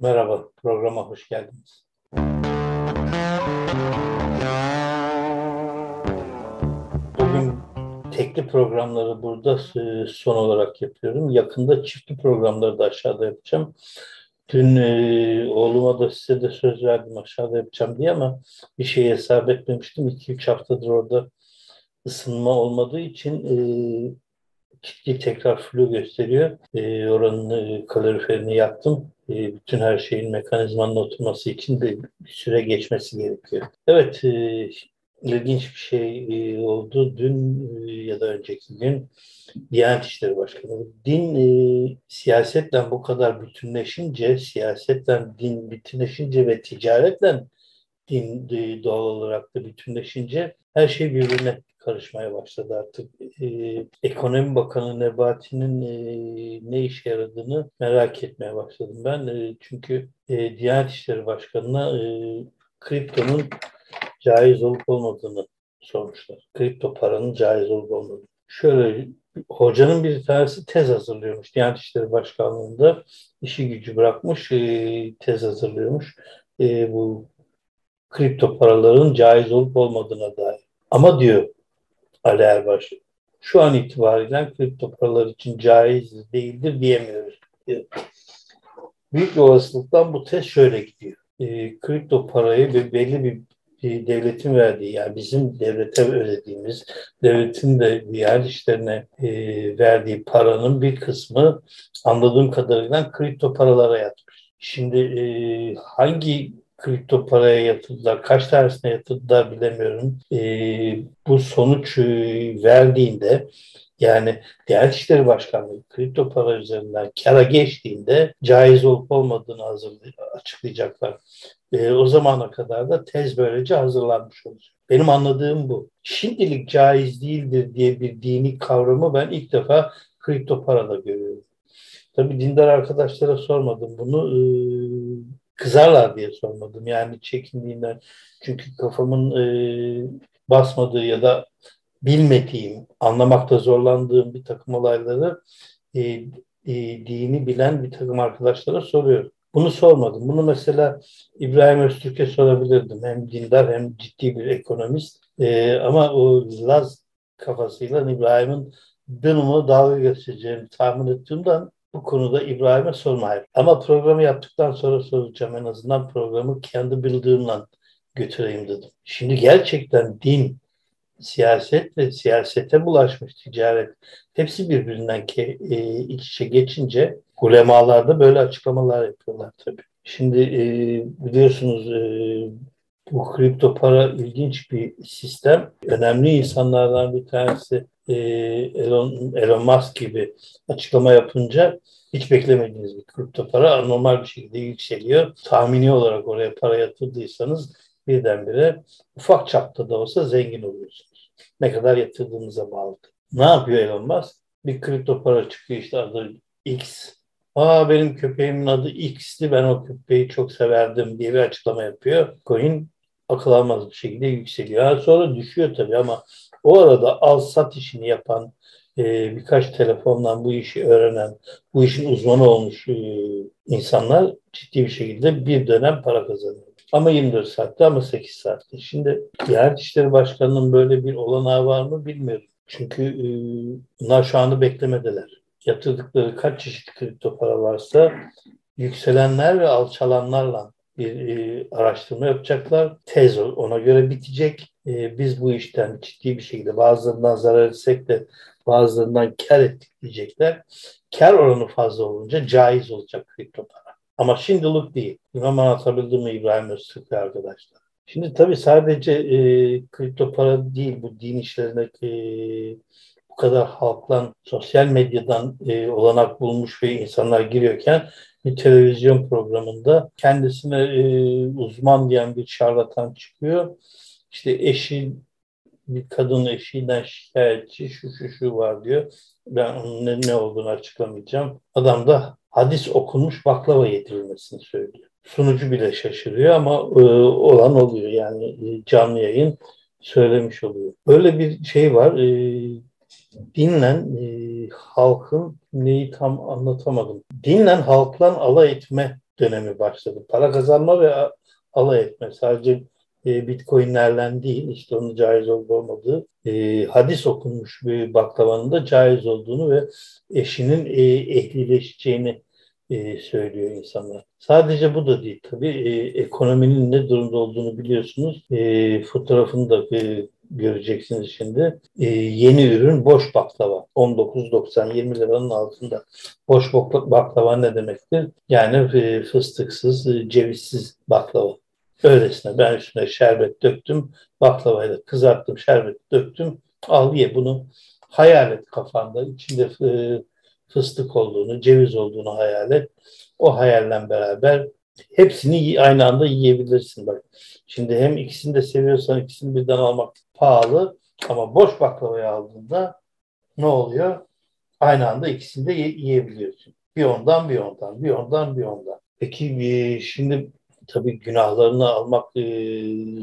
Merhaba, programa hoş geldiniz. Bugün tekli programları burada e, son olarak yapıyorum. Yakında çiftli programları da aşağıda yapacağım. Dün e, oğluma da size de söz verdim aşağıda yapacağım diye ama bir şey hesap etmemiştim. 2-3 haftadır orada ısınma olmadığı için e, ciddi tekrar flu gösteriyor. E, oranın e, kaloriferini yaktım. E, bütün her şeyin mekanizmanın oturması için de bir süre geçmesi gerekiyor. Evet, e, ilginç bir şey e, oldu. Dün e, ya da önceki gün Diyanet İşleri Başkanı. Din e, siyasetle bu kadar bütünleşince, siyasetle din bütünleşince ve ticaretle din e, doğal olarak da bütünleşince her şey birbirine karışmaya başladı artık. E, Ekonomi Bakanı Nebati'nin e, ne işe yaradığını merak etmeye başladım ben. E, çünkü e, Diyanet İşleri Başkanı'na e, kriptonun caiz olup olmadığını sormuşlar. Kripto paranın caiz olup olmadığını. Şöyle hocanın bir tanesi tez hazırlıyormuş. Diyanet İşleri Başkanlığı'nda işi gücü bırakmış, e, tez hazırlıyormuş. E, bu kripto paraların caiz olup olmadığına dair. Ama diyor Ali Erbaş, şu an itibariyle kripto paralar için caiz değildir diyemiyoruz. Diyor. Büyük bir olasılıkla bu test şöyle gidiyor. E, kripto parayı bir belli bir bir devletin verdiği yani bizim devlete ödediğimiz devletin de diğer işlerine e, verdiği paranın bir kısmı anladığım kadarıyla kripto paralara yatmış. Şimdi e, hangi kripto paraya yatırdılar, kaç tanesine yatırdılar bilemiyorum. E, bu sonuç e, verdiğinde yani Diyanet İşleri Başkanlığı kripto para üzerinden kara geçtiğinde caiz olup olmadığını açıklayacaklar. E, o zamana kadar da tez böylece hazırlanmış olacak. Benim anladığım bu. Şimdilik caiz değildir diye bir dini kavramı ben ilk defa kripto parada görüyorum. Tabii dindar arkadaşlara sormadım bunu. E, kızarlar diye sormadım. Yani çekindiğinden. Çünkü kafamın e, basmadığı ya da bilmediğim, anlamakta zorlandığım bir takım olayları e, e, dini bilen bir takım arkadaşlara soruyorum. Bunu sormadım. Bunu mesela İbrahim Öztürk'e sorabilirdim. Hem dindar hem ciddi bir ekonomist. E, ama o Laz kafasıyla İbrahim'in benimle dalga geçeceğini tahmin ettiğimden bu konuda İbrahim'e sormayayım. Ama programı yaptıktan sonra soracağım. En azından programı kendi bildiğimle götüreyim dedim. Şimdi gerçekten din siyaset ve siyasete bulaşmış ticaret hepsi birbirinden ke, e, iç içe geçince ulemalar da böyle açıklamalar yapıyorlar tabii. Şimdi e, biliyorsunuz e, bu kripto para ilginç bir sistem. Önemli insanlardan bir tanesi e, Elon, Elon Musk gibi açıklama yapınca hiç beklemediğiniz bir kripto para anormal bir şekilde yükseliyor. Tahmini olarak oraya para yatırdıysanız birdenbire ufak çapta da olsa zengin oluyorsunuz. Ne kadar yatırdığınıza bağlı. Ne yapıyor Elon Musk? Bir kripto para çıkıyor işte adı X. Aa benim köpeğimin adı X'ti ben o köpeği çok severdim diye bir açıklama yapıyor. Coin akıl almaz bir şekilde yükseliyor. sonra düşüyor tabii ama o arada al sat işini yapan e, birkaç telefondan bu işi öğrenen, bu işin uzmanı olmuş e, insanlar ciddi bir şekilde bir dönem para kazanıyor. Ama 24 saatte ama 8 saatte. Şimdi Diyanet İşleri Başkanı'nın böyle bir olanağı var mı bilmiyorum. Çünkü e, bunlar şu anda beklemedeler. Yatırdıkları kaç çeşit kripto para varsa yükselenler ve alçalanlarla bir e, araştırma yapacaklar. Tez ona göre bitecek. E, biz bu işten ciddi bir şekilde bazılarından zarar etsek de bazılarından kar ettik diyecekler. Kar oranı fazla olunca caiz olacak kripto para. Ama şimdilik değil. Bilmem anlatabildim mi İbrahim Öztürk arkadaşlar. Şimdi tabii sadece e, kripto para değil bu din işlerine e, bu kadar halktan sosyal medyadan e, olanak bulmuş ve insanlar giriyorken bir televizyon programında kendisine e, uzman diyen bir şarlatan çıkıyor. İşte eşi bir kadın eşinden şikayetçi şu şu şu var diyor. Ben onun ne, ne olduğunu açıklamayacağım. Adam da hadis okunmuş baklava yedirilmesini söylüyor. Sunucu bile şaşırıyor ama e, olan oluyor yani e, canlı yayın söylemiş oluyor. Böyle bir şey var. E, dinlen e, halkın neyi tam anlatamadım. Dinlen halktan alay etme dönemi başladı. Para kazanma ve alay etme. Sadece e, bitcoinlerden değil, işte onun caiz olup olmadığı e, hadis okunmuş bir baklavanın da caiz olduğunu ve eşinin e, ehlileşeceğini e, söylüyor insanlar. Sadece bu da değil tabii. E, ekonominin ne durumda olduğunu biliyorsunuz. E, fotoğrafını da e, göreceksiniz şimdi. E, yeni ürün boş baklava. 19.90 20 liranın altında. Boş baklava ne demektir? Yani e, fıstıksız, e, cevizsiz baklava. Öylesine ben üstüne şerbet döktüm. Baklavayı da kızarttım, şerbet döktüm. Al ye bunu. Hayal et kafanda. İçinde e, fıstık olduğunu, ceviz olduğunu hayal et. O hayalle beraber hepsini aynı anda yiyebilirsin. Bak şimdi hem ikisini de seviyorsan ikisini birden almak pahalı ama boş baklavayı aldığında ne oluyor? Aynı anda ikisini de yiyebiliyorsun. Bir ondan bir ondan, bir ondan bir ondan. Peki e, şimdi tabii günahlarını almak e,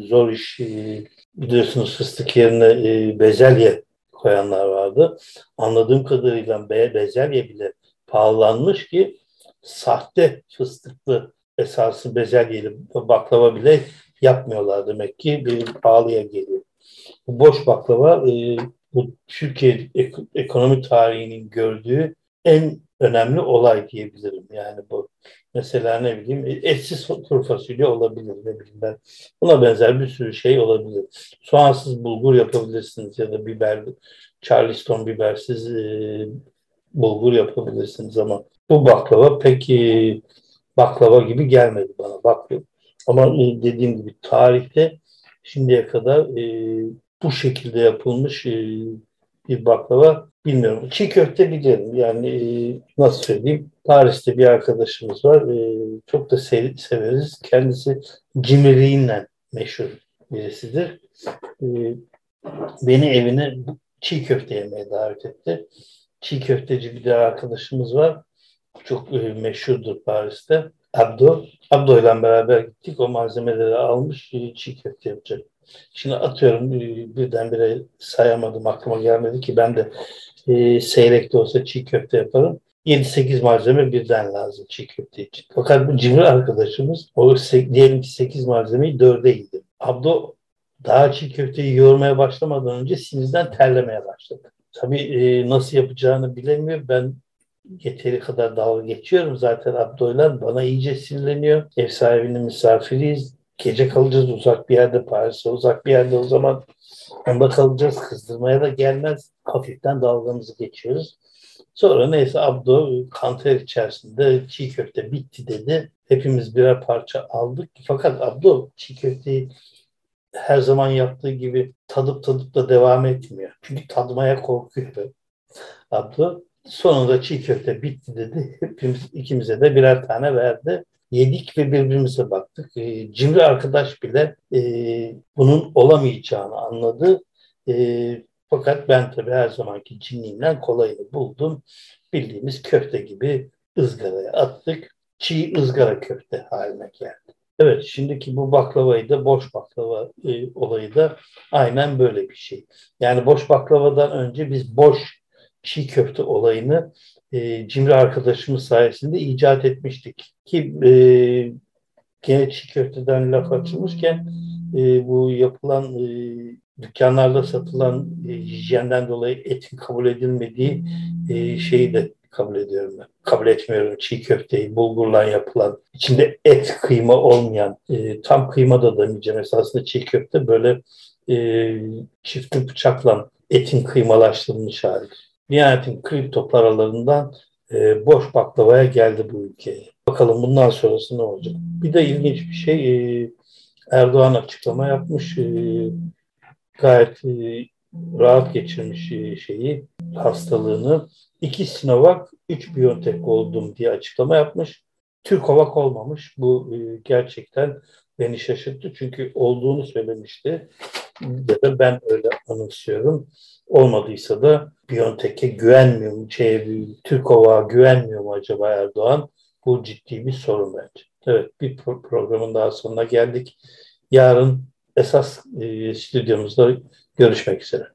zor iş. E, biliyorsunuz fıstık yerine bezelye koyanlar vardı. Anladığım kadarıyla be, bezelye bile pahalanmış ki sahte fıstıklı esası bezelyeli baklava bile yapmıyorlar demek ki bir pahalıya geliyor. Bu boş baklava e, bu Türkiye ek, ekonomi tarihinin gördüğü en önemli olay diyebilirim. Yani bu mesela ne bileyim etsiz kuru fasulye olabilir ne bileyim ben. Buna benzer bir sürü şey olabilir. Soğansız bulgur yapabilirsiniz ya da biber, charleston bibersiz e, bulgur yapabilirsiniz ama bu baklava pek e, baklava gibi gelmedi bana. Bakıyorum. Ama e, dediğim gibi tarihte şimdiye kadar e, bu şekilde yapılmış e, bir baklava bilmiyorum. Çiğ köfte bilirim. Yani e, nasıl söyleyeyim? Paris'te bir arkadaşımız var. E, çok da sev severiz. Kendisi cimriliğiyle meşhur birisidir. E, beni evine çiğ köfte yemeye davet etti. Çiğ köfteci bir de arkadaşımız var. Çok e, meşhurdur Paris'te. Abdo. Abdo ile beraber gittik. O malzemeleri almış e, çiğ köfte yapacak. Şimdi atıyorum birdenbire sayamadım aklıma gelmedi ki ben de e, seyrek de olsa çiğ köfte yaparım. 7-8 malzeme birden lazım çiğ köfte için. Fakat bu cimri arkadaşımız o diyelim ki 8 malzemeyi 4'e yedi. Abdo daha çiğ köfteyi yoğurmaya başlamadan önce sinirden terlemeye başladı. Tabii e, nasıl yapacağını bilemiyor. Ben yeteri kadar dalga geçiyorum zaten Abdo'yla. Bana iyice sinirleniyor. Ev sahibinin misafiriyiz gece kalacağız uzak bir yerde Paris'e uzak bir yerde o zaman onda kalacağız kızdırmaya da gelmez hafiften dalgamızı geçiyoruz. Sonra neyse Abdo kanter içerisinde çiğ köfte bitti dedi. Hepimiz birer parça aldık. Fakat Abdo çiğ köfteyi her zaman yaptığı gibi tadıp tadıp da devam etmiyor. Çünkü tadmaya korkuyor. Abdo sonunda çiğ köfte bitti dedi. Hepimiz ikimize de birer tane verdi yedik ve birbirimize baktık. E, cimri arkadaş bile e, bunun olamayacağını anladı. E, fakat ben tabii her zamanki cinliğimden kolayını buldum. Bildiğimiz köfte gibi ızgaraya attık. Çiğ ızgara köfte haline geldi. Evet şimdiki bu baklavayı da boş baklava e, olayı da aynen böyle bir şey. Yani boş baklavadan önce biz boş çiğ köfte olayını e, cimri arkadaşımız sayesinde icat etmiştik. Ki e, gene çiğ köfteden laf açılmışken e, bu yapılan e, dükkanlarda satılan e, hijyenden dolayı etin kabul edilmediği e, şeyi de kabul ediyorum ben. Kabul etmiyorum çiğ köfteyi, bulgurla yapılan, içinde et kıyma olmayan, e, tam kıyma da demeyeceğim esasında çiğ köfte böyle e, çiftli bıçakla etin kıymalaştırılmış hali. Nihayetin kripto paralarından e, boş baklavaya geldi bu ülkeye. Bakalım bundan sonrası ne olacak? Bir de ilginç bir şey e, Erdoğan açıklama yapmış. E, gayet e, rahat geçirmiş e, şeyi, hastalığını. İki Sinovac, üç Biontech oldum diye açıklama yapmış. Türk Havak olmamış. Bu e, gerçekten beni şaşırttı. Çünkü olduğunu söylemişti. Ya da ben öyle anımsıyorum. Olmadıysa da Biontech'e güvenmiyor mu? Şey, Türkov'a güvenmiyor mu acaba Erdoğan? Bu ciddi bir sorun bence. Evet bir programın daha sonuna geldik. Yarın esas e, stüdyomuzda görüşmek üzere.